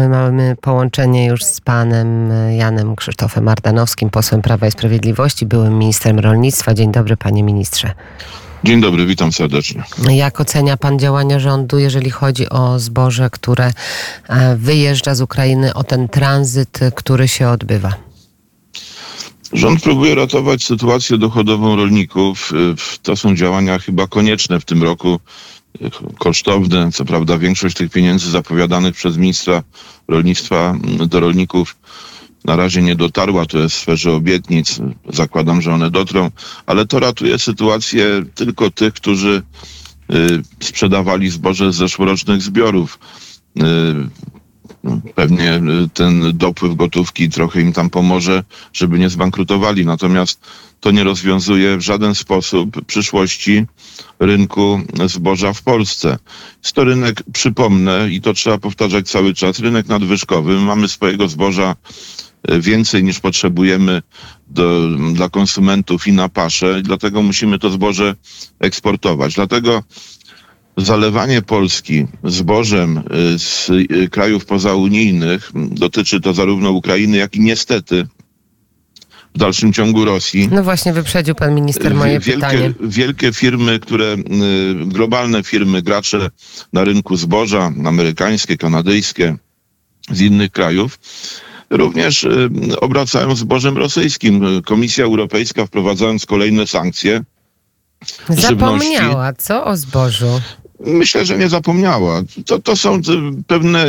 my mamy połączenie już z panem Janem Krzysztofem Ardanowskim, posłem Prawa i Sprawiedliwości, byłym ministrem rolnictwa. Dzień dobry, panie ministrze. Dzień dobry, witam serdecznie. Jak ocenia pan działania rządu, jeżeli chodzi o zboże, które e, wyjeżdża z Ukrainy, o ten tranzyt, który się odbywa? Rząd próbuje ratować sytuację dochodową rolników. To są działania chyba konieczne w tym roku, kosztowne. Co prawda większość tych pieniędzy zapowiadanych przez ministra rolnictwa do rolników na razie nie dotarła, to jest w sferze obietnic. Zakładam, że one dotrą, ale to ratuje sytuację tylko tych, którzy y, sprzedawali zboże z zeszłorocznych zbiorów. Pewnie y, ten dopływ gotówki trochę im tam pomoże, żeby nie zbankrutowali. Natomiast to nie rozwiązuje w żaden sposób przyszłości rynku zboża w Polsce. Jest to rynek, przypomnę, i to trzeba powtarzać cały czas, rynek nadwyżkowy. Mamy swojego zboża y, więcej niż potrzebujemy do, dla konsumentów i na pasze, dlatego musimy to zboże eksportować. Dlatego zalewanie Polski zbożem y, z y, krajów pozaunijnych dotyczy to zarówno Ukrainy, jak i niestety w dalszym ciągu Rosji. No właśnie, wyprzedził pan minister moje wielkie, pytanie. Wielkie firmy, które, y, globalne firmy, gracze na rynku zboża, amerykańskie, kanadyjskie, z innych krajów, również obracają zbożem rosyjskim. Komisja Europejska wprowadzając kolejne sankcje, Zapomniała, co o zbożu? Myślę, że nie zapomniała. To, to są pewne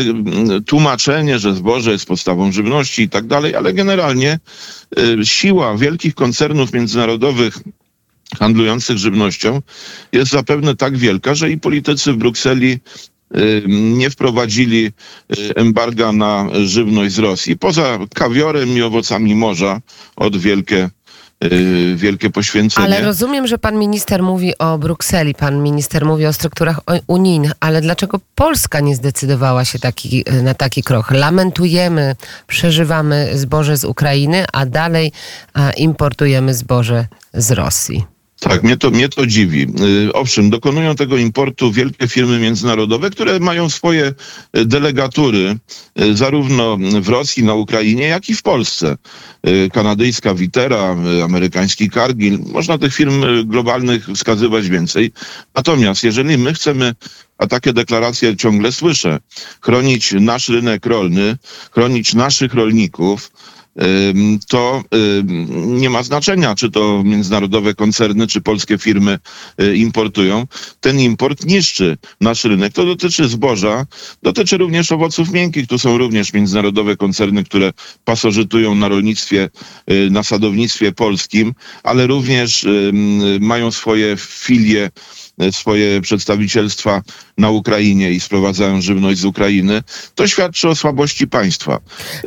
tłumaczenie, że zboże jest podstawą żywności i tak dalej, ale generalnie y, siła wielkich koncernów międzynarodowych handlujących żywnością jest zapewne tak wielka, że i politycy w Brukseli y, nie wprowadzili y, embarga na żywność z Rosji. Poza kawiorem i owocami morza od wielkie Y, wielkie poświęcenie. Ale rozumiem, że pan minister mówi o Brukseli, pan minister mówi o strukturach unijnych, ale dlaczego Polska nie zdecydowała się taki, na taki krok? Lamentujemy, przeżywamy zboże z Ukrainy, a dalej importujemy zboże z Rosji. Tak, mnie to, mnie to dziwi. Y, owszem, dokonują tego importu wielkie firmy międzynarodowe, które mają swoje y, delegatury y, zarówno w Rosji, na Ukrainie, jak i w Polsce. Kanadyjska Witera, amerykański Cargill. Można tych firm globalnych wskazywać więcej. Natomiast jeżeli my chcemy a takie deklaracje ciągle słyszę, chronić nasz rynek rolny, chronić naszych rolników, to nie ma znaczenia, czy to międzynarodowe koncerny, czy polskie firmy y, importują. Ten import niszczy nasz rynek. To dotyczy zboża, dotyczy również owoców miękkich. Tu są również międzynarodowe koncerny, które pasożytują na rolnictwie, y, na sadownictwie polskim, ale również mają swoje filie swoje przedstawicielstwa na Ukrainie i sprowadzają żywność z Ukrainy, to świadczy o słabości państwa.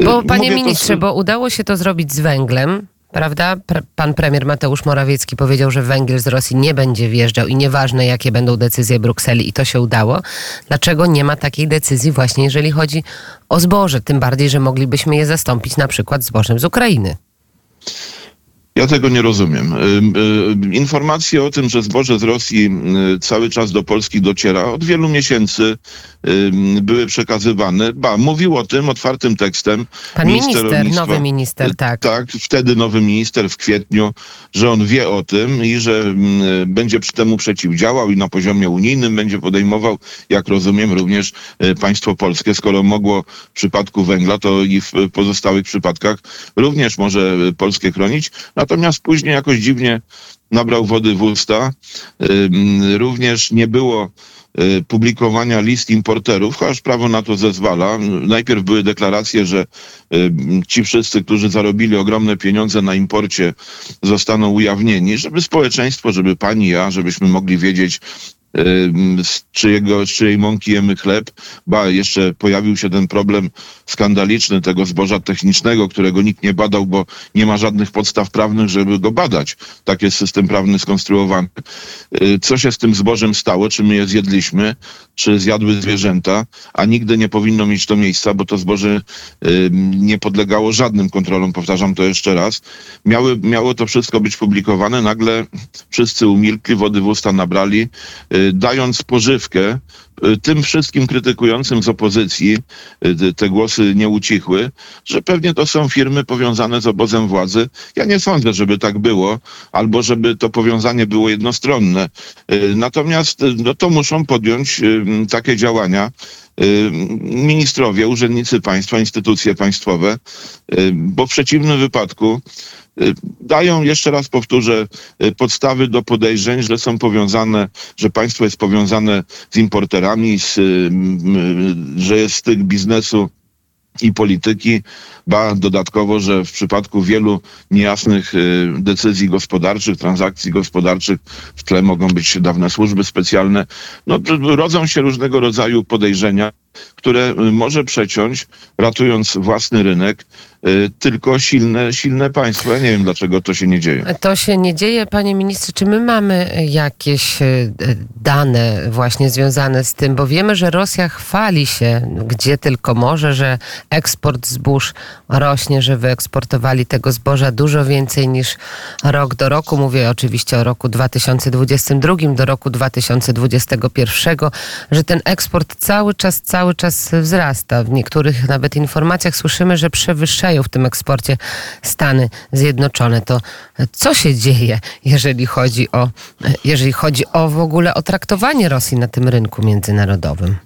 Bo panie Mówię ministrze, to... bo udało się to zrobić z węglem, prawda? Pan premier Mateusz Morawiecki powiedział, że węgiel z Rosji nie będzie wjeżdżał i nieważne jakie będą decyzje Brukseli i to się udało. Dlaczego nie ma takiej decyzji właśnie jeżeli chodzi o zboże? Tym bardziej, że moglibyśmy je zastąpić na przykład zbożem z Ukrainy. Ja tego nie rozumiem. Y, y, informacje o tym, że zboże z Rosji y, cały czas do Polski dociera, od wielu miesięcy były przekazywane. Ba, mówił o tym otwartym tekstem. Pan minister, minister nowy minister, tak. Tak, wtedy nowy minister w kwietniu, że on wie o tym i że będzie przy temu przeciwdziałał i na poziomie unijnym będzie podejmował, jak rozumiem, również państwo polskie, skoro mogło w przypadku węgla, to i w pozostałych przypadkach również może Polskie chronić. Natomiast później jakoś dziwnie nabrał wody w usta. Również nie było y, publikowania list importerów, chociaż prawo na to zezwala. Najpierw były deklaracje, że ci wszyscy, którzy zarobili ogromne pieniądze na imporcie, zostaną ujawnieni, żeby społeczeństwo, żeby pani, ja, żebyśmy mogli wiedzieć, z, czyjego, z czyjej mąki jemy chleb. Ba, jeszcze pojawił się ten problem skandaliczny tego zboża technicznego, którego nikt nie badał, bo nie ma żadnych podstaw prawnych, żeby go badać. Tak jest system prawny skonstruowany. Y, co się z tym zbożem stało? Czy my je zjedliśmy? Czy zjadły zwierzęta? A nigdy nie powinno mieć to miejsca, bo to zboże nie podlegało żadnym kontrolom, powtarzam to jeszcze raz. Miały, miało to wszystko być publikowane, nagle wszyscy umilkli, wody w usta nabrali, y, dając pożywkę tym wszystkim krytykującym z opozycji, te głosy nie ucichły, że pewnie to są firmy powiązane z obozem władzy. Ja nie sądzę, żeby tak było, albo żeby to powiązanie było jednostronne. Natomiast no, to muszą podjąć takie działania ministrowie, urzędnicy państwa, instytucje państwowe, bo w przeciwnym wypadku Y, dają, jeszcze raz powtórzę, y, podstawy do podejrzeń, że są powiązane, że państwo jest powiązane z importerami, z, y, że jest styk biznesu i polityki, ba dodatkowo, że w przypadku wielu niejasnych decyzji gospodarczych, transakcji gospodarczych w tle mogą być dawne służby specjalne. No, rodzą się różnego rodzaju podejrzenia, które może przeciąć, ratując własny rynek, Y, tylko silne, silne państwo. Ja nie wiem, dlaczego to się nie dzieje. To się nie dzieje, panie ministrze. Czy my mamy jakieś y, dane właśnie związane z tym? Bo wiemy, że Rosja chwali się, gdzie tylko może, że eksport zbóż rośnie, że wyeksportowali tego zboża dużo więcej niż rok do roku. Mówię oczywiście o roku 2022 do roku 2021, że ten eksport cały czas, cały czas wzrasta. W niektórych nawet informacjach słyszymy, że przewyższają w tym eksporcie Stany Zjednoczone. To co się dzieje, jeżeli chodzi o, jeżeli chodzi o w ogóle o traktowanie Rosji na tym rynku międzynarodowym?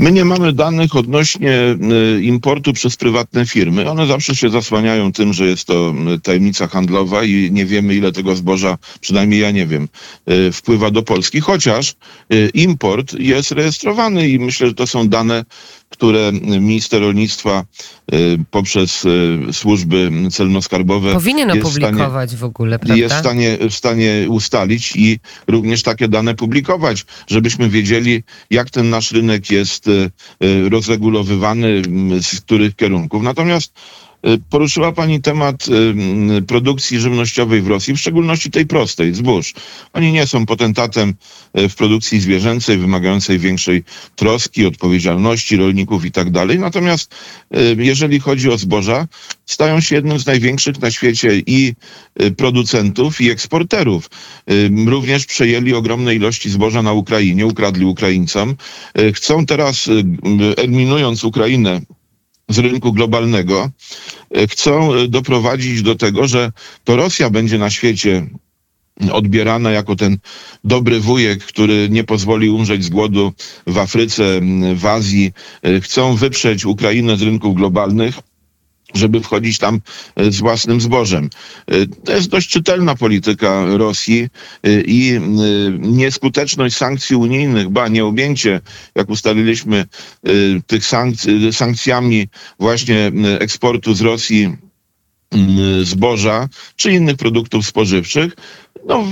My nie mamy danych odnośnie y, importu przez prywatne firmy. One zawsze się zasłaniają tym, że jest to y, tajemnica handlowa i nie wiemy, ile tego zboża, przynajmniej ja nie wiem, y, wpływa do Polski, chociaż import jest rejestrowany i myślę, że to są dane które minister rolnictwa y, poprzez y, służby celno-skarbowe powinien opublikować w ogóle, prawda? Jest w stanie, w stanie ustalić i również takie dane publikować, żebyśmy wiedzieli, jak ten nasz rynek jest y, rozregulowywany, z których kierunków. Natomiast poruszyła Pani temat y, produkcji żywnościowej w Rosji, w szczególności tej prostej, zbóż. Oni nie są potentatem y, w produkcji zwierzęcej, wymagającej większej troski, odpowiedzialności rolników i tak dalej. Natomiast jeżeli chodzi o zboża, stają się jednym z największych na świecie i producentów, i eksporterów. Również przejęli ogromne ilości zboża na Ukrainie, ukradli Ukraińcom. Chcą teraz, eliminując Ukrainę z rynku globalnego, e, chcą e, doprowadzić do tego, że to Rosja będzie na świecie odbierana jako ten dobry wujek, który nie pozwoli umrzeć z głodu w Afryce, w Azji. E, chcą wyprzeć Ukrainę z rynków globalnych żeby wchodzić tam e, z własnym zbożem. E, to jest dość czytelna polityka Rosji e, i nieskuteczność sankcji unijnych, ba nieobjęcie, jak ustaliliśmy, tych sankcji, sankcjami właśnie eksportu z Rosji zboża czy innych produktów spożywczych no,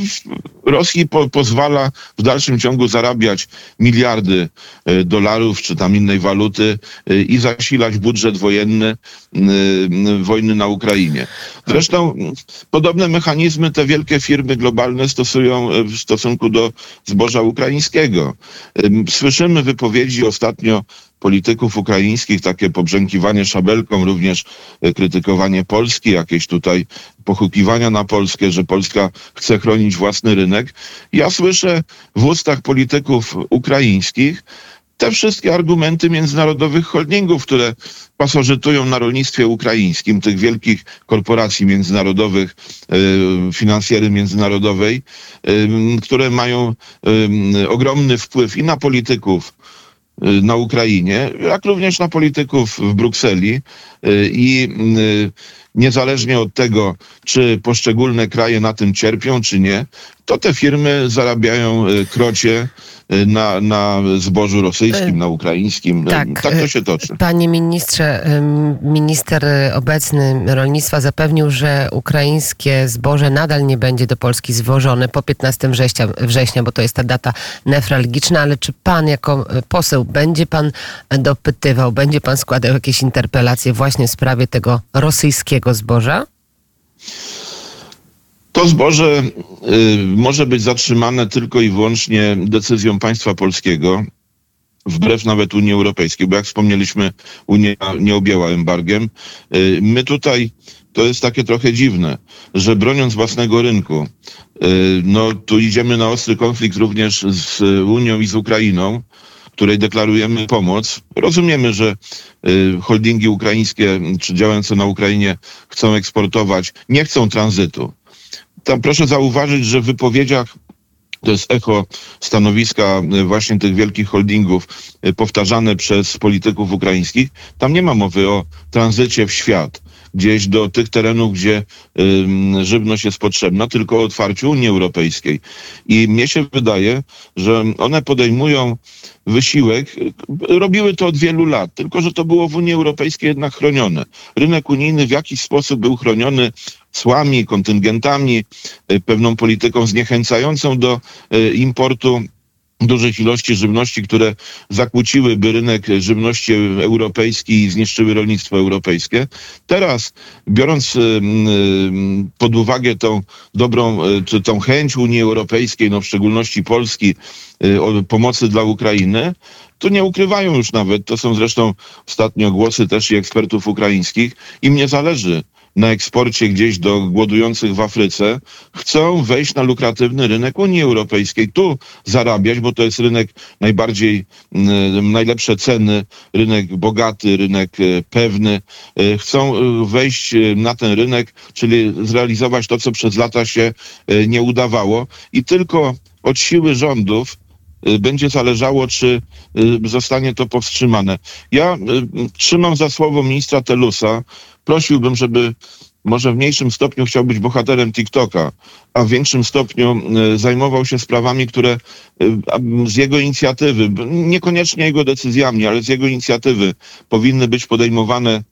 Rosji po, pozwala w dalszym ciągu zarabiać miliardy e, dolarów czy tam innej waluty e, i zasilać budżet wojenny e, wojny na Ukrainie. Zresztą podobne mechanizmy te wielkie firmy globalne stosują w stosunku do zboża ukraińskiego. Słyszymy wypowiedzi ostatnio polityków ukraińskich, takie pobrzękiwanie szabelką, również krytykowanie Polski, jakieś tutaj pochukiwania na Polskę, że Polska chce chronić własny rynek. Ja słyszę w ustach polityków ukraińskich te wszystkie argumenty międzynarodowych holdingów, które pasożytują na rolnictwie ukraińskim, tych wielkich korporacji międzynarodowych, y, finansjery międzynarodowej, y, które mają ogromny wpływ i na polityków na Ukrainie, jak również na polityków w Brukseli i niezależnie od tego, czy poszczególne kraje na tym cierpią, czy nie, to te firmy zarabiają e, krocie e, na, na zbożu rosyjskim, na ukraińskim. Tak, tak to się toczy. Panie ministrze, minister obecny rolnictwa zapewnił, że ukraińskie zboże nadal nie będzie do Polski zwożone po 15 września, września, bo to jest ta data nefralgiczna, ale czy pan jako poseł będzie pan dopytywał, będzie pan składał jakieś interpelacje właśnie w sprawie tego rosyjskiego zboża? To zboże y, może być zatrzymane tylko i wyłącznie decyzją państwa polskiego. wbrew nawet Unii Europejskiej, bo jak wspomnieliśmy, Unia nie objęła embargiem. Y, my tutaj to jest takie trochę dziwne, że broniąc własnego rynku, y, no tu idziemy na ostry konflikt również z Unią i z Ukrainą, której deklarujemy pomoc. Rozumiemy, że y, holdingi ukraińskie czy działające na Ukrainie chcą eksportować, nie chcą tranzytu. Tam proszę zauważyć, że w wypowiedziach to jest echo stanowiska y, właśnie tych wielkich holdingów powtarzane przez polityków ukraińskich. Tam nie ma mowy o tranzycie w świat gdzieś do tych terenów, gdzie żywność jest potrzebna, tylko o otwarciu Unii Europejskiej. I mnie się wydaje, że one podejmują wysiłek. Robiły to od wielu lat, tylko że to było w Unii Europejskiej jednak chronione. Rynek unijny w jakiś sposób był chroniony cłami, kontyngentami, y, pewną polityką zniechęcającą do y, importu dużych ilości żywności, które zakłóciłyby rynek żywności europejski i zniszczyły rolnictwo europejskie. Teraz, biorąc pod uwagę tą dobrą, y, czy tą chęć Unii Europejskiej, no w szczególności Polski, o pomocy dla Ukrainy, to nie ukrywają już nawet, to są zresztą ostatnio głosy też i ekspertów ukraińskich, im nie zależy na eksporcie gdzieś do głodujących w Afryce, chcą wejść na lukratywny rynek Unii Europejskiej, tu zarabiać, bo to jest rynek najbardziej, najlepsze ceny, rynek bogaty, rynek e, pewny. E, chcą e, wejść na ten rynek, czyli zrealizować to, co przez lata się nie udawało i tylko od siły rządów będzie zależało, czy zostanie to powstrzymane. Ja trzymam za słowo ministra Telusa, prosiłbym, żeby może w mniejszym stopniu chciał być bohaterem TikToka, a w większym stopniu e, zajmował się sprawami, które e, z jego inicjatywy, niekoniecznie jego decyzjami, ale z jego inicjatywy powinny być podejmowane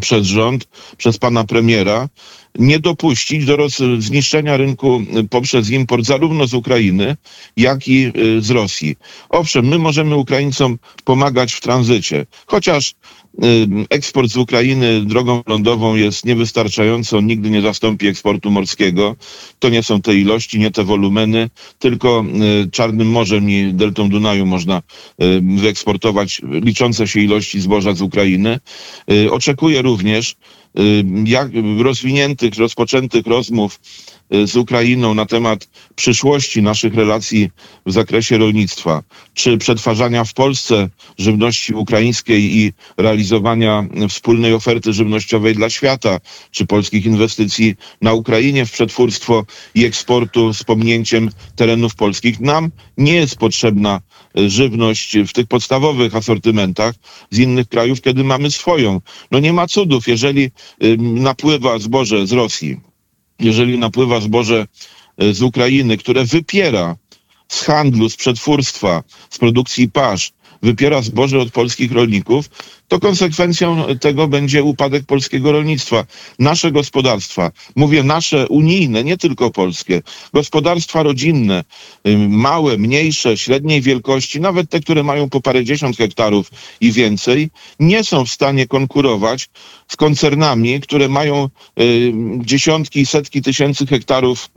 przez rząd, przez pana premiera, nie dopuścić do roz, zniszczenia rynku poprzez import zarówno z Ukrainy, jak i z Rosji. Owszem, my możemy Ukraińcom pomagać w tranzycie, chociaż eksport z Ukrainy drogą lądową jest niewystarczający, on nigdy nie zastąpi eksportu morskiego. To nie są te ilości, nie te wolumeny, tylko y, Czarnym Morzem i Deltą Dunaju można wyeksportować liczące się ilości zboża z Ukrainy. Oczekuję również jak rozwiniętych, rozpoczętych rozmów y, z Ukrainą na temat przyszłości naszych relacji w zakresie rolnictwa, czy przetwarzania w Polsce żywności ukraińskiej i realizowania wspólnej oferty żywnościowej dla świata, czy polskich inwestycji na Ukrainie w przetwórstwo i eksportu z pominięciem terenów polskich. Nam nie jest potrzebna y, żywność w tych podstawowych asortymentach z innych krajów, kiedy mamy swoją. No nie ma cudów, jeżeli y, napływa zboże z Rosji, jeżeli napływa zboże y, z Ukrainy, które wypiera z handlu, z przetwórstwa, z produkcji pasz, wypiera zboże od polskich rolników, to konsekwencją tego będzie upadek polskiego rolnictwa. Nasze gospodarstwa, mówię nasze unijne, nie tylko polskie, gospodarstwa rodzinne, małe, mniejsze, średniej wielkości, nawet te, które mają po parędziesiąt hektarów i więcej, nie są w stanie konkurować z koncernami, które mają y, dziesiątki, setki tysięcy hektarów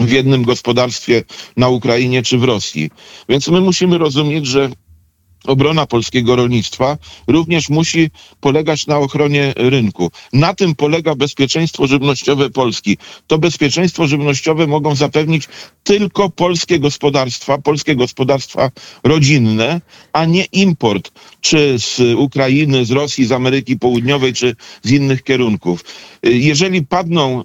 w jednym gospodarstwie na Ukrainie czy w Rosji. Więc my musimy rozumieć, że obrona polskiego rolnictwa również musi polegać na ochronie rynku. Na tym polega bezpieczeństwo żywnościowe Polski. To bezpieczeństwo żywnościowe mogą zapewnić tylko polskie gospodarstwa, polskie gospodarstwa rodzinne, a nie import, czy z Ukrainy, z Rosji, z Ameryki Południowej, czy z innych kierunków. Jeżeli padną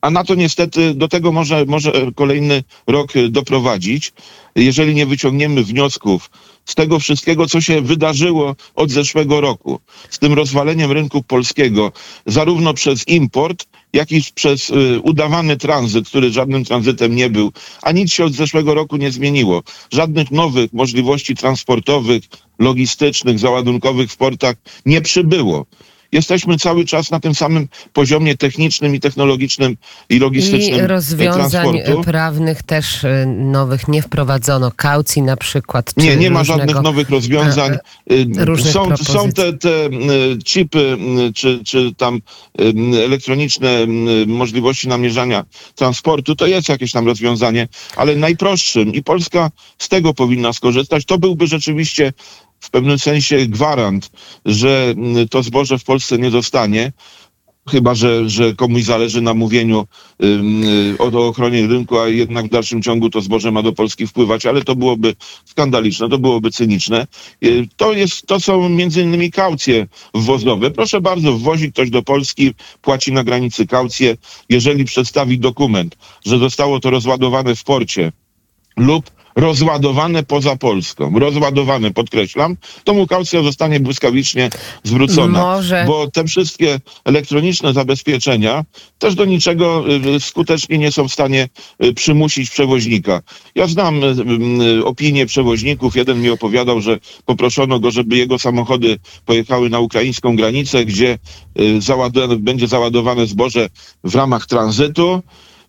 a na to niestety do tego może, może kolejny rok doprowadzić, jeżeli nie wyciągniemy wniosków z tego wszystkiego, co się wydarzyło od zeszłego roku, z tym rozwaleniem rynku polskiego, zarówno przez import, jak i przez y, udawany tranzyt, który żadnym tranzytem nie był, a nic się od zeszłego roku nie zmieniło. Żadnych nowych możliwości transportowych, logistycznych, załadunkowych w portach nie przybyło. Jesteśmy cały czas na tym samym poziomie technicznym i technologicznym i logistycznym I rozwiązań transportu. prawnych też y, nowych nie wprowadzono, kaucji na przykład. Nie, nie ma żadnych nowych rozwiązań. Różnych Są, są te, te chipy czy, czy tam elektroniczne możliwości namierzania transportu. To jest jakieś tam rozwiązanie, ale najprostszym i Polska z tego powinna skorzystać. To byłby rzeczywiście w pewnym sensie gwarant, że y, to zboże w Polsce nie zostanie. Chyba, że, że komuś zależy na mówieniu y, o ochronie rynku, a jednak w dalszym ciągu to zboże ma do Polski wpływać, ale to byłoby skandaliczne, to byłoby cyniczne. Y, To, jest, to są między innymi kaucje wwozowe. Proszę bardzo, wwozi ktoś do Polski, płaci na granicy kaucję. Jeżeli przedstawi dokument, że zostało to rozładowane w porcie lub rozładowane poza Polską, rozładowane, podkreślam, to mu kaucja zostanie błyskawicznie zwrócona. Może- Bo te wszystkie elektroniczne zabezpieczenia też do niczego y, skutecznie nie są w stanie y, przymusić przewoźnika. Ja znam y, y, opinię przewoźników. Jeden mi opowiadał, że poproszono go, żeby jego samochody pojechały na ukraińską granicę, gdzie y, załadowane, będzie załadowane zboże w ramach tranzytu.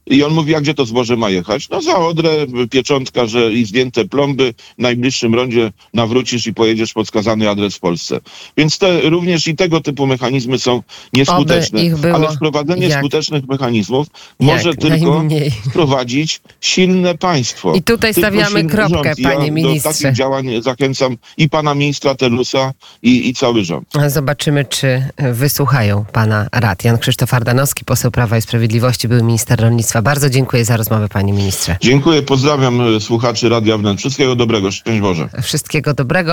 I on mówi, a gdzie to zboże ma jechać? No za Odrę, pieczątka, że i zdjęte plomby, w najbliższym rondzie nawrócisz i pojedziesz pod wskazany adres w Polsce. Więc te, również i tego typu mechanizmy są nieskuteczne. Ale wprowadzenie jak- skutecznych mechanizmów jak może tylko wprowadzić silne państwo. I tutaj Tylko stawiamy kropkę, rząd. Ja panie Do ministrze. takich działań zachęcam i pana ministra Telusa i, i cały rząd. Zobaczymy, czy wysłuchają pana rad. Jan Krzysztof Ardanowski, poseł Prawa i Sprawiedliwości, były minister rolnictwa. Bardzo dziękuję za rozmowę, panie ministrze. Dziękuję, pozdrawiam e, słuchaczy Radia Wnet. Wszystkiego dobrego, szczęść Boże. Wszystkiego dobrego.